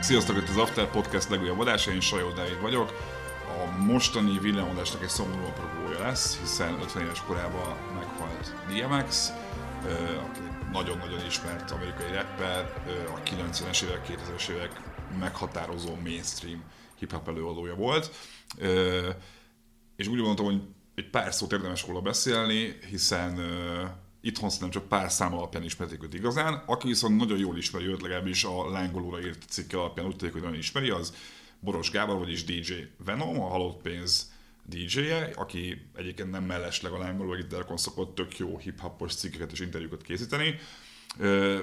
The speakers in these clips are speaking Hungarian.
Sziasztok, itt az After Podcast legújabb adása, én Sajó Dávid vagyok. A mostani villámodásnak egy szomorú apropója lesz, hiszen 50 éves korában meghalt DMX, aki nagyon-nagyon ismert amerikai rapper, a 90-es évek, 2000-es évek meghatározó mainstream hip-hop előadója volt. És úgy gondoltam, hogy egy pár szót érdemes róla beszélni, hiszen itthon szerintem csak pár szám alapján ismerték őt igazán. Aki viszont nagyon jól ismeri őt, legalábbis a lángolóra írt cikke alapján úgy tűnik, hogy nagyon ismeri, az Boros Gábor, vagyis DJ Venom, a Halott Pénz DJ-je, aki egyébként nem mellesleg a lángoló gitárakon szokott tök jó hip-hopos cikkeket és interjúkat készíteni.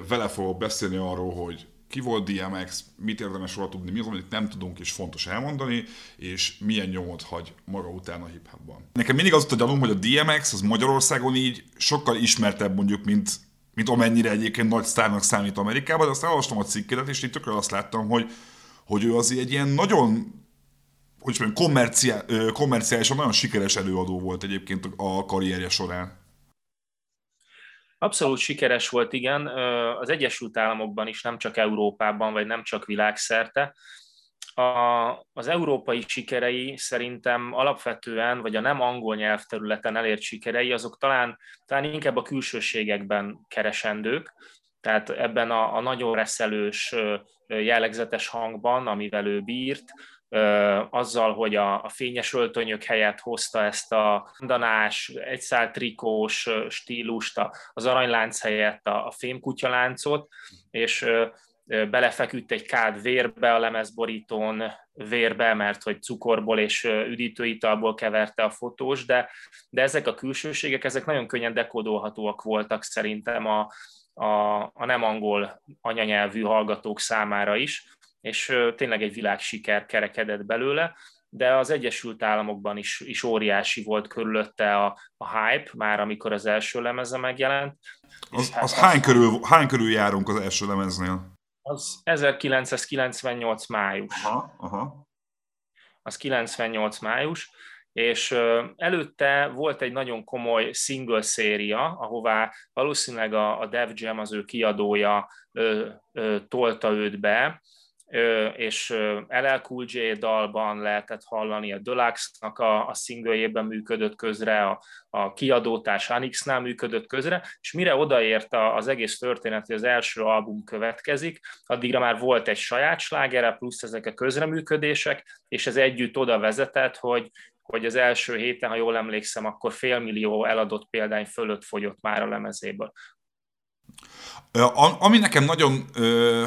Vele fogok beszélni arról, hogy ki volt DMX, mit érdemes róla tudni, mi az, amit nem tudunk és fontos elmondani, és milyen nyomot hagy maga után a hip-hopban. Nekem mindig az a gyanúm, hogy a DMX az Magyarországon így sokkal ismertebb mondjuk, mint, mint amennyire egyébként nagy sztárnak számít Amerikában, de aztán olvastam a cikkedet, és itt tökre azt láttam, hogy, hogy ő azért egy ilyen nagyon hogy mondjam, kommerciál, nagyon sikeres előadó volt egyébként a karrierje során. Abszolút sikeres volt, igen. Az Egyesült Államokban is, nem csak Európában, vagy nem csak világszerte. A, az európai sikerei szerintem alapvetően, vagy a nem angol nyelvterületen elért sikerei, azok talán, talán inkább a külsőségekben keresendők, tehát ebben a, a nagyon reszelős, jellegzetes hangban, amivel ő bírt, azzal, hogy a, a fényes öltönyök helyett hozta ezt a danás, egyszál trikós stílust, az aranylánc helyett a, a fémkutyaláncot, és belefeküdt egy kád vérbe a lemezborítón, vérbe, mert hogy cukorból és üdítőitalból keverte a fotós, de, de ezek a külsőségek, ezek nagyon könnyen dekódolhatóak voltak szerintem a, a, a nem angol anyanyelvű hallgatók számára is és tényleg egy világsiker kerekedett belőle, de az Egyesült Államokban is, is óriási volt körülötte a, a hype, már amikor az első lemeze megjelent. Az, hát az hány, körül, hány körül járunk az első lemeznél? Az 1998 május. Aha, aha. Az 98 május, és előtte volt egy nagyon komoly single széria, ahová valószínűleg a, a Def Jam, az ő kiadója ö, ö, tolta őt be, és LL Cool J dalban lehetett hallani, a Deluxe-nak a, a singljében működött közre, a, a kiadótás Anix-nál működött közre, és mire odaért az egész történet, hogy az első album következik, addigra már volt egy saját slágere, plusz ezek a közreműködések, és ez együtt oda vezetett, hogy, hogy az első héten, ha jól emlékszem, akkor félmillió eladott példány fölött fogyott már a lemezéből. Ami nekem nagyon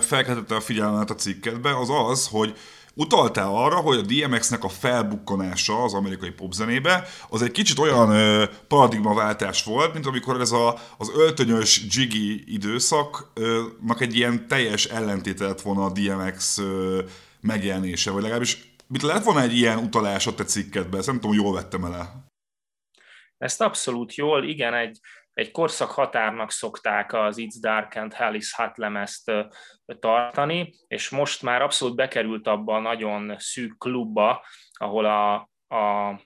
felkeltette a figyelmet a cikketbe, az az, hogy utaltál arra, hogy a DMX-nek a felbukkanása az amerikai popzenébe, az egy kicsit olyan paradigmaváltás volt, mint amikor ez a, az öltönyös Jiggy időszaknak egy ilyen teljes ellentéte lett volna a DMX megjelenése, vagy legalábbis mit lehet volna egy ilyen utalás a te cikketbe, ezt nem tudom, jól vettem el. Ezt abszolút jól, igen, egy, egy korszak határnak szokták az It's Dark and Hell is Hot lemezt tartani, és most már abszolút bekerült abba a nagyon szűk klubba, ahol a, a,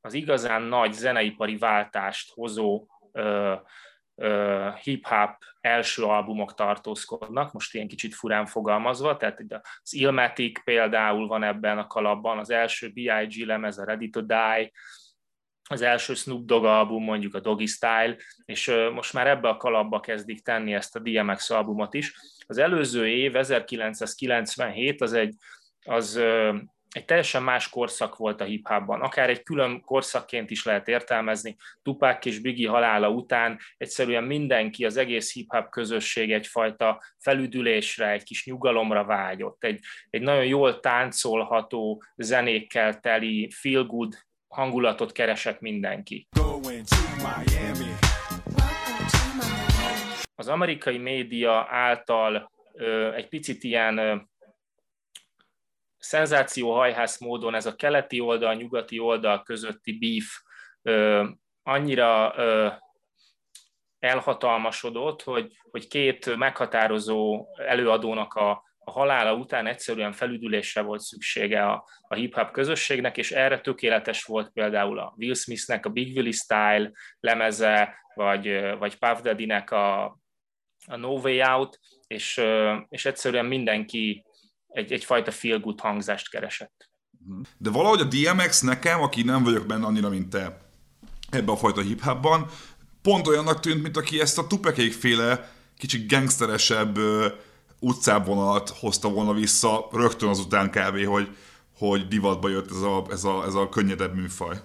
az igazán nagy zeneipari váltást hozó ö, ö, hip-hop első albumok tartózkodnak, most ilyen kicsit furán fogalmazva, tehát az Ilmatic például van ebben a kalapban, az első B.I.G. lemez, a Ready to Die, az első Snoop Dogg album, mondjuk a Doggy Style, és most már ebbe a kalapba kezdik tenni ezt a DMX albumot is. Az előző év, 1997, az egy, az egy teljesen más korszak volt a hip hopban. Akár egy külön korszakként is lehet értelmezni. Tupák és Biggie halála után egyszerűen mindenki, az egész hip-hop közösség egyfajta felüdülésre, egy kis nyugalomra vágyott. Egy, egy nagyon jól táncolható, zenékkel teli, feel good hangulatot keresett mindenki. Az amerikai média által ö, egy picit ilyen ö, szenzációhajhász módon ez a keleti oldal, nyugati oldal közötti beef ö, annyira ö, elhatalmasodott, hogy, hogy két meghatározó előadónak a, a halála után egyszerűen felüdülésre volt szüksége a, a hip-hop közösségnek, és erre tökéletes volt például a Will Smithnek a Big Willie Style lemeze, vagy, vagy Puff Daddy-nek a, a No Way Out, és, és egyszerűen mindenki egy, egyfajta feel-good hangzást keresett. De valahogy a DMX nekem, aki nem vagyok benne annyira, mint te ebben a fajta hip-hopban, pont olyannak tűnt, mint aki ezt a tupekék féle kicsit gangsteresebb utcávonalat hozta volna vissza rögtön azután kb., hogy, hogy divatba jött ez a, ez, a, ez a könnyedebb műfaj.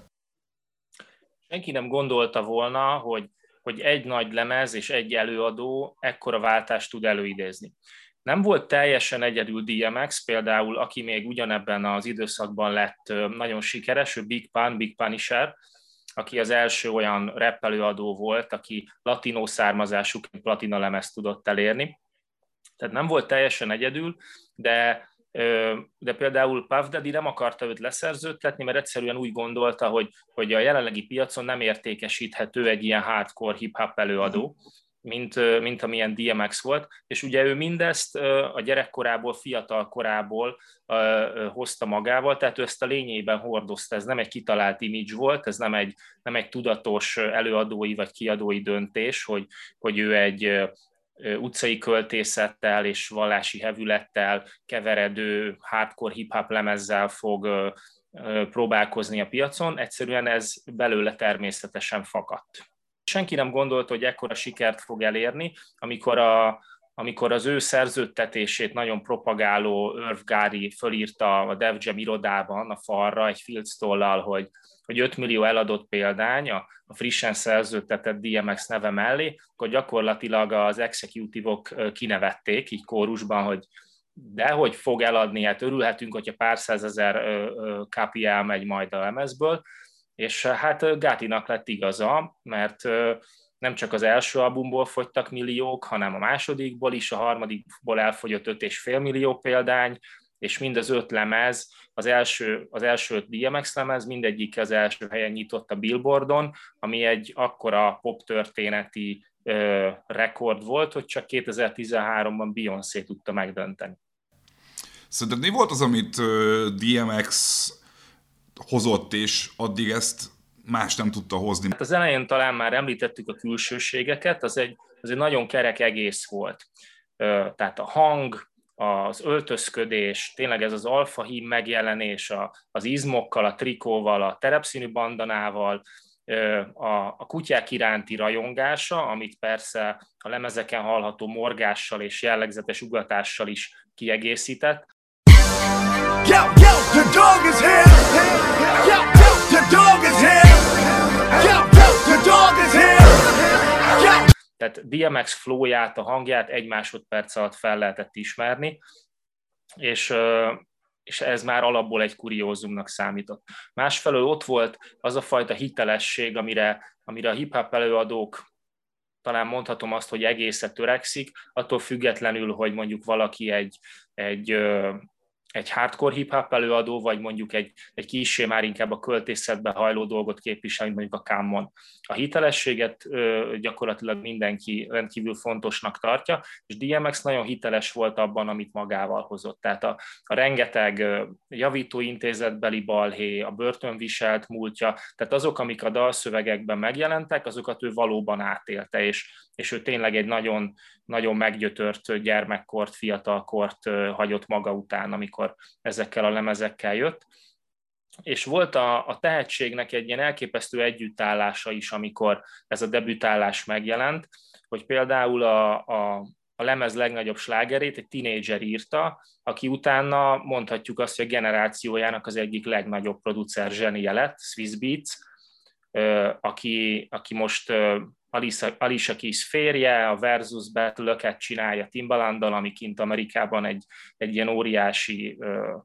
Senki nem gondolta volna, hogy, hogy egy nagy lemez és egy előadó ekkora váltást tud előidézni. Nem volt teljesen egyedül DMX, például aki még ugyanebben az időszakban lett nagyon sikeres, ő Big Pun, Big Punisher, aki az első olyan rap előadó volt, aki latinó származású platina lemezt tudott elérni. Tehát nem volt teljesen egyedül, de de például Daddy nem akarta őt leszerződtetni, mert egyszerűen úgy gondolta, hogy, hogy a jelenlegi piacon nem értékesíthető egy ilyen hardcore hip-hop előadó, mint, mint amilyen DMX volt, és ugye ő mindezt a gyerekkorából, fiatal korából hozta magával, tehát ő ezt a lényében hordozta, ez nem egy kitalált image volt, ez nem egy, nem egy tudatos előadói vagy kiadói döntés, hogy, hogy ő egy utcai költészettel és vallási hevülettel keveredő hardcore hip-hop lemezzel fog próbálkozni a piacon, egyszerűen ez belőle természetesen fakadt. Senki nem gondolta, hogy ekkora sikert fog elérni, amikor a, amikor az ő szerződtetését nagyon propagáló Irv Gári fölírta a Dev irodában a falra egy filctollal, hogy, hogy 5 millió eladott példány a, a frissen szerződtetett DMX neve mellé, akkor gyakorlatilag az executive-ok kinevették így kórusban, hogy de hogy fog eladni, hát örülhetünk, hogyha pár százezer kápi elmegy majd a lemezből, és hát Gátinak lett igaza, mert nem csak az első albumból fogytak milliók, hanem a másodikból is, a harmadikból elfogyott 5,5 millió példány, és mind az öt lemez, az első, az első öt DMX lemez, mindegyik az első helyen nyitott a Billboardon, ami egy akkora pop történeti ö, rekord volt, hogy csak 2013-ban Beyoncé tudta megdönteni. Szerinted mi volt az, amit DMX hozott, és addig ezt más nem tudta hozni. Hát az elején talán már említettük a külsőségeket, az egy, az egy nagyon kerek egész volt. Tehát a hang, az öltözködés, tényleg ez az alfa hím megjelenés a, az izmokkal, a trikóval, a terepszínű bandanával, a, a kutyák iránti rajongása, amit persze a lemezeken hallható morgással és jellegzetes ugatással is kiegészített. Yo, yo, the dog is here! Yo, yo, the dog is here! Tehát DMX flowját, a hangját egy másodperc alatt fel lehetett ismerni, és, és ez már alapból egy kuriózumnak számított. Másfelől ott volt az a fajta hitelesség, amire, amire a hip-hop előadók talán mondhatom azt, hogy egészet törekszik, attól függetlenül, hogy mondjuk valaki egy, egy egy hardcore hip-hop előadó, vagy mondjuk egy, egy kissé már inkább a költészetbe hajló dolgot képvisel, mint mondjuk a Common. A hitelességet ö, gyakorlatilag mindenki rendkívül fontosnak tartja, és DMX nagyon hiteles volt abban, amit magával hozott. Tehát a, a rengeteg javítóintézetbeli balhé, a börtönviselt múltja, tehát azok, amik a dalszövegekben megjelentek, azokat ő valóban átélte, és, és ő tényleg egy nagyon, nagyon meggyötört gyermekkort, fiatalkort hagyott maga után, amikor ezekkel a lemezekkel jött. És volt a, a tehetségnek egy ilyen elképesztő együttállása is, amikor ez a debütálás megjelent, hogy például a, a, a lemez legnagyobb slágerét egy tinédzser írta, aki utána mondhatjuk azt, hogy a generációjának az egyik legnagyobb producer zsenie lett, Swiss Beats, aki, aki most Alicia, Alicia Keys férje, a Versus battle csinálja Timbalanddal, ami kint Amerikában egy, egy ilyen óriási ö,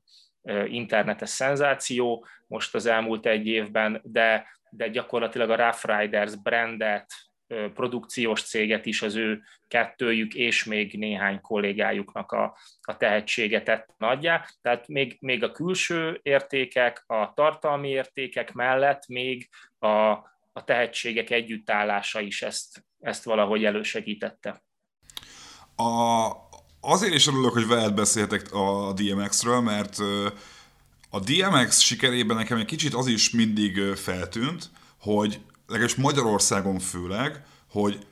ö, internetes szenzáció most az elmúlt egy évben, de, de gyakorlatilag a Rough Riders brandet, ö, produkciós céget is az ő kettőjük és még néhány kollégájuknak a, a tehetséget tett nagyjá. Tehát még, még a külső értékek, a tartalmi értékek mellett még a, a tehetségek együttállása is ezt, ezt valahogy elősegítette. A, azért is örülök, hogy veled beszéltek a DMX-ről, mert a DMX sikerében nekem egy kicsit az is mindig feltűnt, hogy legalábbis Magyarországon főleg, hogy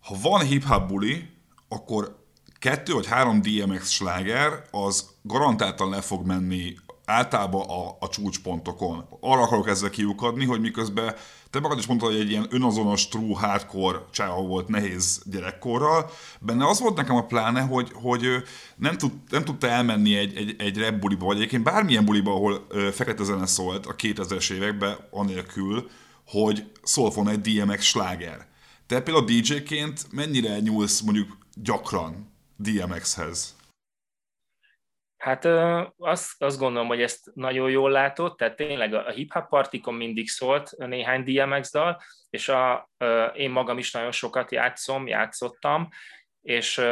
ha van hip-hop buli, akkor kettő vagy három DMX sláger az garantáltan le fog menni általában a, a csúcspontokon. Arra akarok ezzel kiukadni, hogy miközben te magad is mondtad, hogy egy ilyen önazonos, true, hardcore csáva volt nehéz gyerekkorral. Benne az volt nekem a pláne, hogy, hogy nem, tud, nem tudta elmenni egy, egy, egy rap buliba, vagy egyébként bármilyen buliba, ahol ö, fekete zene szólt a 2000-es években, anélkül, hogy szól volna egy DMX sláger. Te például DJ-ként mennyire nyúlsz mondjuk gyakran DMX-hez? Hát azt, azt gondolom, hogy ezt nagyon jól látott, tehát tényleg a hip-hop partikon mindig szólt néhány DMX dal, és a, én magam is nagyon sokat játszom, játszottam, és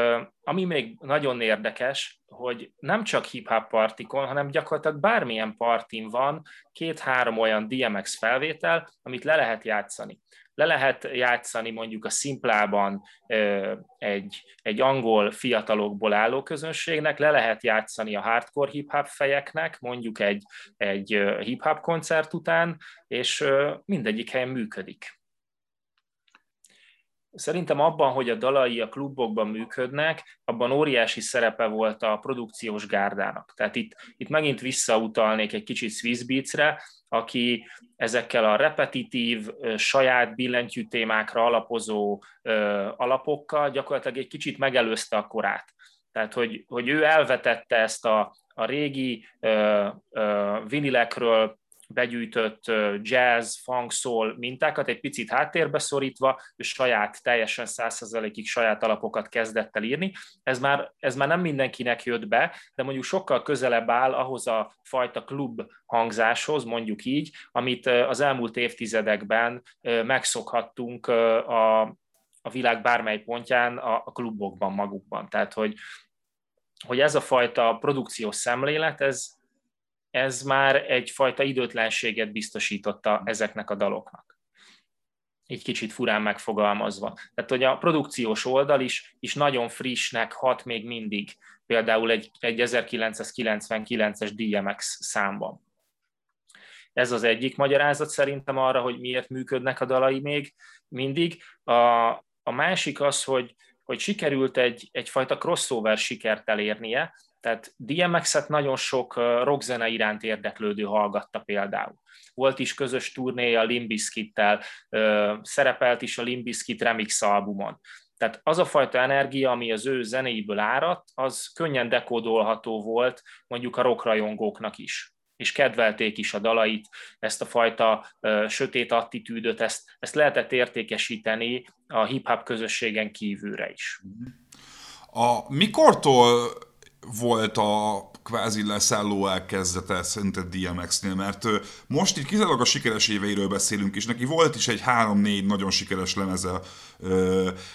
ami még nagyon érdekes, hogy nem csak hip-hop partikon, hanem gyakorlatilag bármilyen partin van két-három olyan DMX felvétel, amit le lehet játszani le lehet játszani mondjuk a szimplában egy, egy angol fiatalokból álló közönségnek, le lehet játszani a hardcore hip-hop fejeknek, mondjuk egy, egy hip-hop koncert után, és mindegyik helyen működik. Szerintem abban, hogy a dalai a klubokban működnek, abban óriási szerepe volt a produkciós gárdának. Tehát itt, itt megint visszautalnék egy kicsit Swiss Beats-re, aki ezekkel a repetitív, saját billentyű témákra alapozó alapokkal gyakorlatilag egy kicsit megelőzte a korát. Tehát, hogy, hogy ő elvetette ezt a, a régi vinilekről begyűjtött jazz, funk, soul mintákat egy picit háttérbe szorítva, és saját, teljesen százszerzelékig saját alapokat kezdett el írni. Ez már, ez már nem mindenkinek jött be, de mondjuk sokkal közelebb áll ahhoz a fajta klub hangzáshoz, mondjuk így, amit az elmúlt évtizedekben megszokhattunk a, a világ bármely pontján a, a klubokban magukban. Tehát, hogy, hogy ez a fajta produkciós szemlélet, ez, ez már egyfajta időtlenséget biztosította ezeknek a daloknak. Így kicsit furán megfogalmazva. Tehát, hogy a produkciós oldal is, is nagyon frissnek hat még mindig, például egy, egy 1999-es DMX számban. Ez az egyik magyarázat szerintem arra, hogy miért működnek a dalai még mindig. A, a másik az, hogy, hogy sikerült egy, egyfajta crossover sikert elérnie, tehát DMX-et nagyon sok rockzene iránt érdeklődő hallgatta például. Volt is közös turné a Limbiskittel, szerepelt is a Limbiskit remix albumon. Tehát az a fajta energia, ami az ő zenéiből áradt, az könnyen dekódolható volt mondjuk a rockrajongóknak is és kedvelték is a dalait, ezt a fajta uh, sötét attitűdöt, ezt, ezt lehetett értékesíteni a hip-hop közösségen kívülre is. A mikortól volt a kvázi leszálló elkezdete szerinted DMX-nél, mert most itt kizárólag a sikeres éveiről beszélünk, és neki volt is egy három-négy nagyon sikeres lemeze,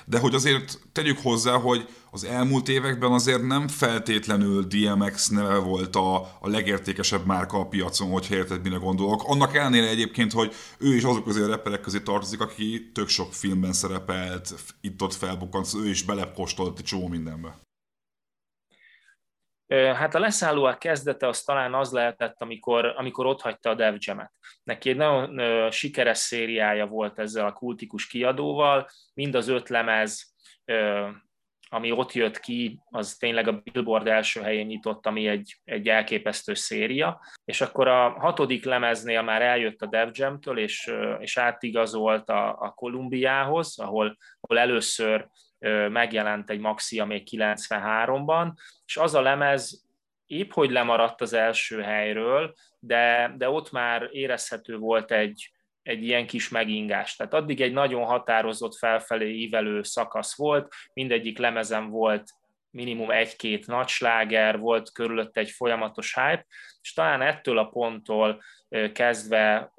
de hogy azért tegyük hozzá, hogy az elmúlt években azért nem feltétlenül DMX neve volt a, a legértékesebb márka a piacon, hogy érted, mire gondolok. Annak ellenére egyébként, hogy ő is azok közé a reperek közé tartozik, aki tök sok filmben szerepelt, itt-ott felbukkant, ő is belepkostolt csomó mindenbe. Hát a leszállóak kezdete az talán az lehetett, amikor, amikor ott hagyta a Dev Jam-et. Neki egy nagyon sikeres szériája volt ezzel a kultikus kiadóval, mind az öt lemez, ami ott jött ki, az tényleg a Billboard első helyén nyitott, ami egy, egy elképesztő széria, és akkor a hatodik lemeznél már eljött a Dev Jam-től, és, és átigazolt a, a Kolumbiához, ahol, ahol először megjelent egy Maxia még 93-ban, és az a lemez épp hogy lemaradt az első helyről, de, de ott már érezhető volt egy, egy ilyen kis megingás. Tehát addig egy nagyon határozott felfelé ívelő szakasz volt, mindegyik lemezen volt minimum egy-két nagy sláger, volt körülött egy folyamatos hype, és talán ettől a ponttól kezdve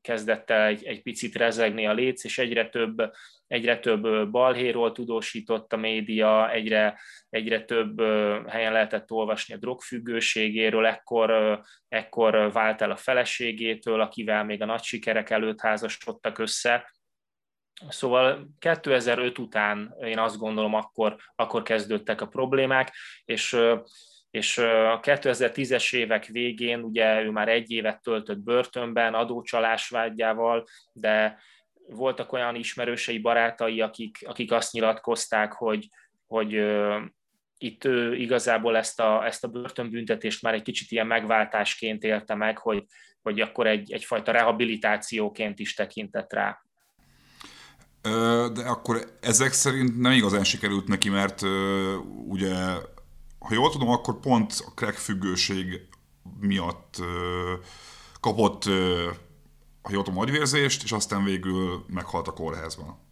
kezdett el egy, egy picit rezegni a léc, és egyre több egyre több balhéról tudósított a média, egyre, egyre több helyen lehetett olvasni a drogfüggőségéről, ekkor, ekkor vált el a feleségétől, akivel még a nagy sikerek előtt házasodtak össze, Szóval 2005 után én azt gondolom, akkor, akkor kezdődtek a problémák, és és a 2010-es évek végén ugye ő már egy évet töltött börtönben adócsalás vágyával, de voltak olyan ismerősei, barátai, akik, akik azt nyilatkozták, hogy, hogy itt ő igazából ezt a, ezt a börtönbüntetést már egy kicsit ilyen megváltásként élte meg, hogy, hogy akkor egy, egyfajta rehabilitációként is tekintett rá. De akkor ezek szerint nem igazán sikerült neki, mert ugye, ha jól tudom, akkor pont a crack függőség miatt kapott, ha jól tudom, agyvérzést, és aztán végül meghalt a kórházban.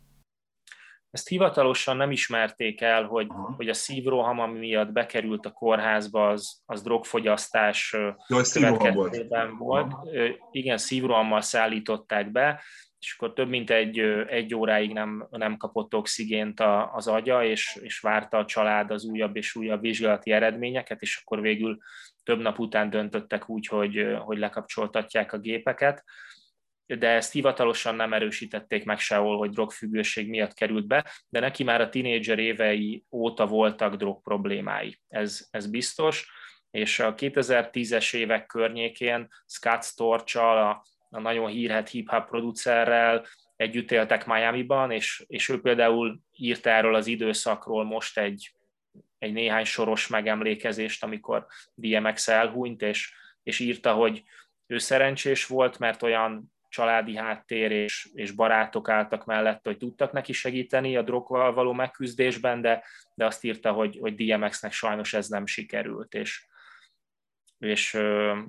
Ezt hivatalosan nem ismerték el, hogy, uh-huh. hogy a szívroham, miatt bekerült a kórházba, az, az drogfogyasztás Jaj, következtében volt. Uh-huh. Igen, szívrohammal szállították be, és akkor több mint egy, egy óráig nem, nem kapott oxigént a, az agya, és, és várta a család az újabb és újabb vizsgálati eredményeket, és akkor végül több nap után döntöttek úgy, hogy, hogy lekapcsoltatják a gépeket de ezt hivatalosan nem erősítették meg sehol, hogy drogfüggőség miatt került be, de neki már a tinédzser évei óta voltak drog problémái, ez, ez biztos, és a 2010-es évek környékén Scott Storch-al, a, a nagyon hírhet hip-hop producerrel együtt éltek Miami-ban, és, és ő például írt erről az időszakról most egy, egy néhány soros megemlékezést, amikor DMX elhunyt, és, és írta, hogy ő szerencsés volt, mert olyan családi háttér és, és barátok álltak mellett, hogy tudtak neki segíteni a drogval való megküzdésben, de, de azt írta, hogy, hogy DMX-nek sajnos ez nem sikerült, és, és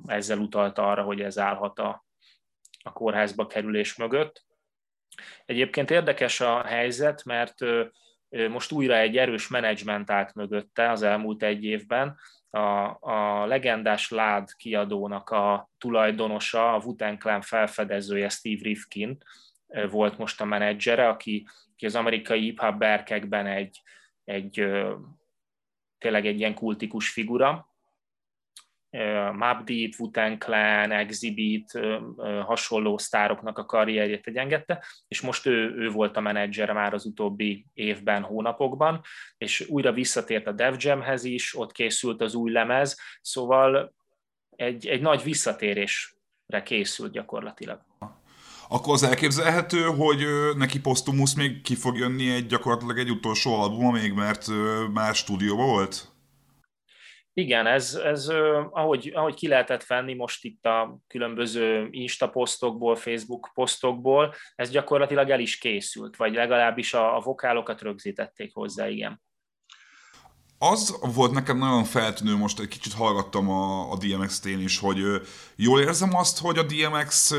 ezzel utalta arra, hogy ez állhat a, a kórházba kerülés mögött. Egyébként érdekes a helyzet, mert most újra egy erős menedzsment állt mögötte az elmúlt egy évben, a, a legendás Lád kiadónak a tulajdonosa, a Wu-Tang Clan felfedezője Steve Rifkin volt most a menedzsere, aki, aki az amerikai hip-hop berkekben egy, egy tényleg egy ilyen kultikus figura, Mobb Deep, Wu-Tang Clan, Exhibit, hasonló sztároknak a karrierjét egyengette, és most ő, ő volt a menedzser már az utóbbi évben, hónapokban, és újra visszatért a Dev Jamhez is, ott készült az új lemez, szóval egy, egy nagy visszatérésre készült gyakorlatilag. Akkor az elképzelhető, hogy neki Postumus még ki fog jönni egy gyakorlatilag egy utolsó albuma még, mert már stúdióban volt? Igen, ez, ez ahogy, ahogy ki lehetett venni most itt a különböző Insta posztokból, Facebook posztokból, ez gyakorlatilag el is készült, vagy legalábbis a, a vokálokat rögzítették hozzá, igen. Az volt nekem nagyon feltűnő, most egy kicsit hallgattam a, a DMX-t én is, hogy jól érzem azt, hogy a DMX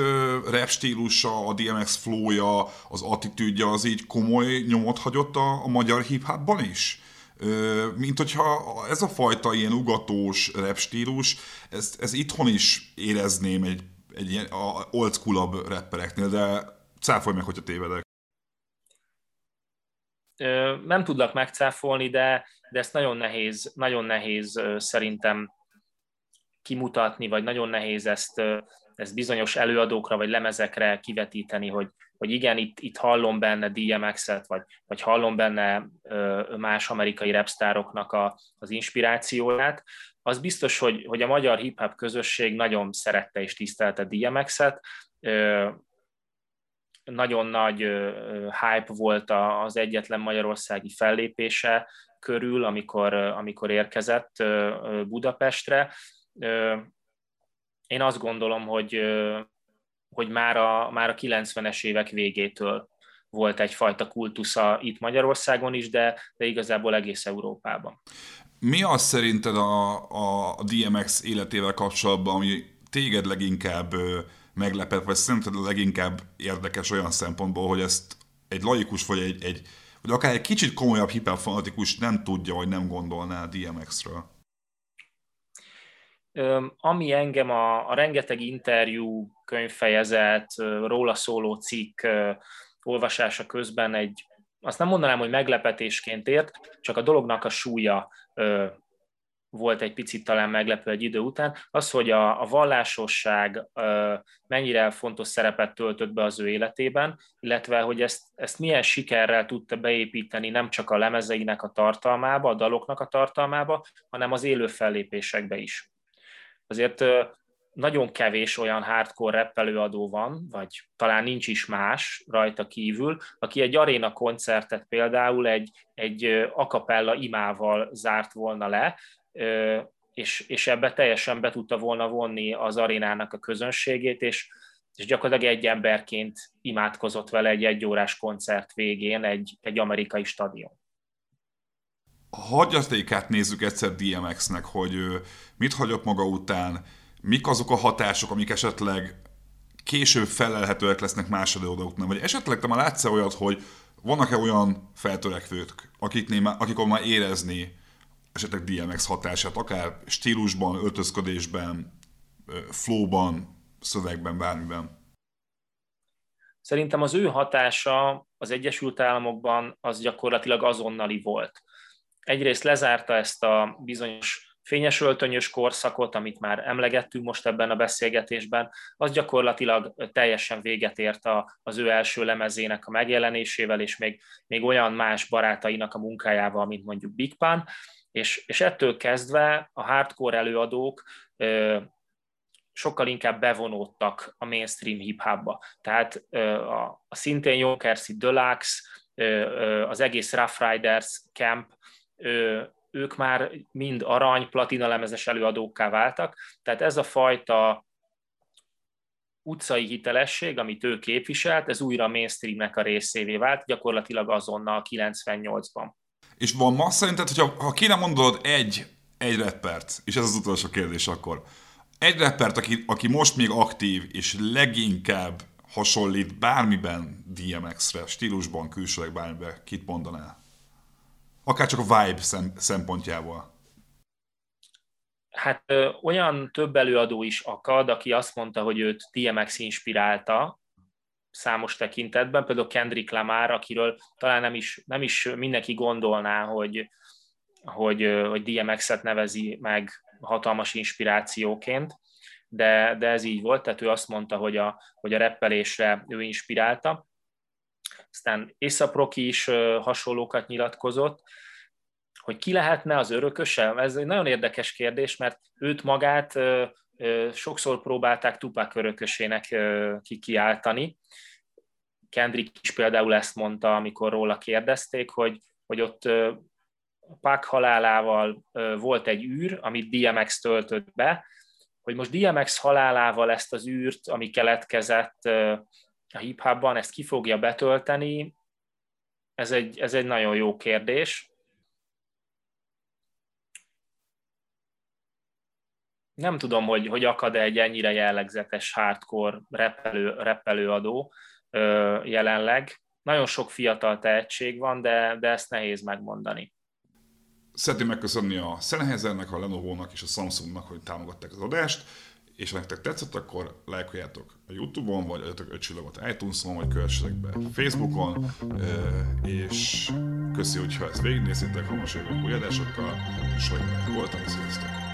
rap stílusa, a DMX flowja, az attitűdje az így komoly nyomot hagyott a, a magyar hip-hopban is? Mint hogyha ez a fajta ilyen ugatós rap stílus, ez, ez itthon is érezném egy, egy ilyen old school rappereknél, de cáfolj meg, hogyha tévedek. Nem tudlak megcáfolni, de, de ezt nagyon nehéz, nagyon nehéz szerintem kimutatni, vagy nagyon nehéz ezt, ezt bizonyos előadókra vagy lemezekre kivetíteni, hogy, hogy igen, itt, itt hallom benne DMX-et, vagy, vagy hallom benne más amerikai repstároknak a, az inspirációját, az biztos, hogy, hogy a magyar hip-hop közösség nagyon szerette és tisztelte DMX-et, nagyon nagy hype volt az egyetlen magyarországi fellépése körül, amikor, amikor érkezett Budapestre. Én azt gondolom, hogy hogy már a, már a 90-es évek végétől volt egyfajta kultusza itt Magyarországon is, de, de igazából egész Európában. Mi az szerinted a, a DMX életével kapcsolatban, ami téged leginkább meglepett, vagy szerinted leginkább érdekes olyan szempontból, hogy ezt egy laikus, vagy egy, egy vagy akár egy kicsit komolyabb hiperfanatikus nem tudja, vagy nem gondolná a DMX-ről? Ami engem a, a rengeteg interjú, könyvfejezet, róla szóló cikk olvasása közben egy, azt nem mondanám, hogy meglepetésként ért, csak a dolognak a súlya volt egy picit talán meglepő egy idő után, az, hogy a, a vallásosság mennyire fontos szerepet töltött be az ő életében, illetve hogy ezt, ezt milyen sikerrel tudta beépíteni nem csak a lemezeinek a tartalmába, a daloknak a tartalmába, hanem az élő fellépésekbe is. Azért nagyon kevés olyan hardcore rap előadó van, vagy talán nincs is más rajta kívül, aki egy aréna koncertet például egy, egy akapella imával zárt volna le, és, és ebbe teljesen be tudta volna vonni az arénának a közönségét, és, és gyakorlatilag egy emberként imádkozott vele egy egyórás koncert végén egy, egy amerikai stadion. Hagyatékát nézzük egyszer DMX-nek, hogy mit hagyott maga után, mik azok a hatások, amik esetleg később felelhetőek lesznek más előadóknál, vagy esetleg te már látsz olyat, hogy vannak-e olyan feltörekvők, akiknél, akikon már érezni esetleg DMX hatását, akár stílusban, öltözködésben, flowban, szövegben, bármiben? Szerintem az ő hatása az Egyesült Államokban az gyakorlatilag azonnali volt. Egyrészt lezárta ezt a bizonyos fényes öltönyös korszakot, amit már emlegettünk most ebben a beszélgetésben, az gyakorlatilag teljesen véget ért az ő első lemezének a megjelenésével, és még, még olyan más barátainak a munkájával, mint mondjuk Big Pan, és, és ettől kezdve a hardcore előadók ö, sokkal inkább bevonódtak a mainstream hip-hopba. Tehát ö, a, a szintén jó Kersey Deluxe, ö, ö, az egész Rough Riders Camp, ők már mind arany, platina lemezes előadókká váltak, tehát ez a fajta utcai hitelesség, amit ő képviselt, ez újra mainstreamnek a részévé vált, gyakorlatilag azonnal 98-ban. És van ma szerinted, hogyha ha kéne mondod egy, egy rappert, és ez az utolsó kérdés akkor, egy rappert, aki, aki most még aktív, és leginkább hasonlít bármiben DMX-re, stílusban, külsőleg bármiben, kit mondanál? Akár csak a vibe szempontjából. Hát ö, olyan több előadó is akad, aki azt mondta, hogy őt DMX inspirálta, számos tekintetben, például Kendrick Lamar, akiről talán nem is, nem is mindenki gondolná, hogy, hogy, hogy DMX-et nevezi meg hatalmas inspirációként, de, de ez így volt, tehát ő azt mondta, hogy a, hogy a reppelésre ő inspirálta. Aztán Észak is hasonlókat nyilatkozott, hogy ki lehetne az örököse? Ez egy nagyon érdekes kérdés, mert őt magát sokszor próbálták Tupac örökösének kikiáltani. Kendrick is például ezt mondta, amikor róla kérdezték, hogy, hogy ott Pac halálával volt egy űr, amit DMX töltött be, hogy most DMX halálával ezt az űrt, ami keletkezett a hip ezt ki fogja betölteni, ez egy, ez egy nagyon jó kérdés. nem tudom, hogy, hogy akad-e egy ennyire jellegzetes hardcore repelő, repelőadó jelenleg. Nagyon sok fiatal tehetség van, de, de ezt nehéz megmondani. Szeretném megköszönni a Sennheisernek, a Lenovo-nak és a Samsungnak, hogy támogatták az adást, és ha nektek tetszett, akkor lájkoljátok a Youtube-on, vagy adjatok öt csillagot iTunes-on, vagy kövessetek be Facebookon, és köszi, hogyha ezt végignézitek, ha most jövök új adásokkal, és hogy voltam, sziasztok!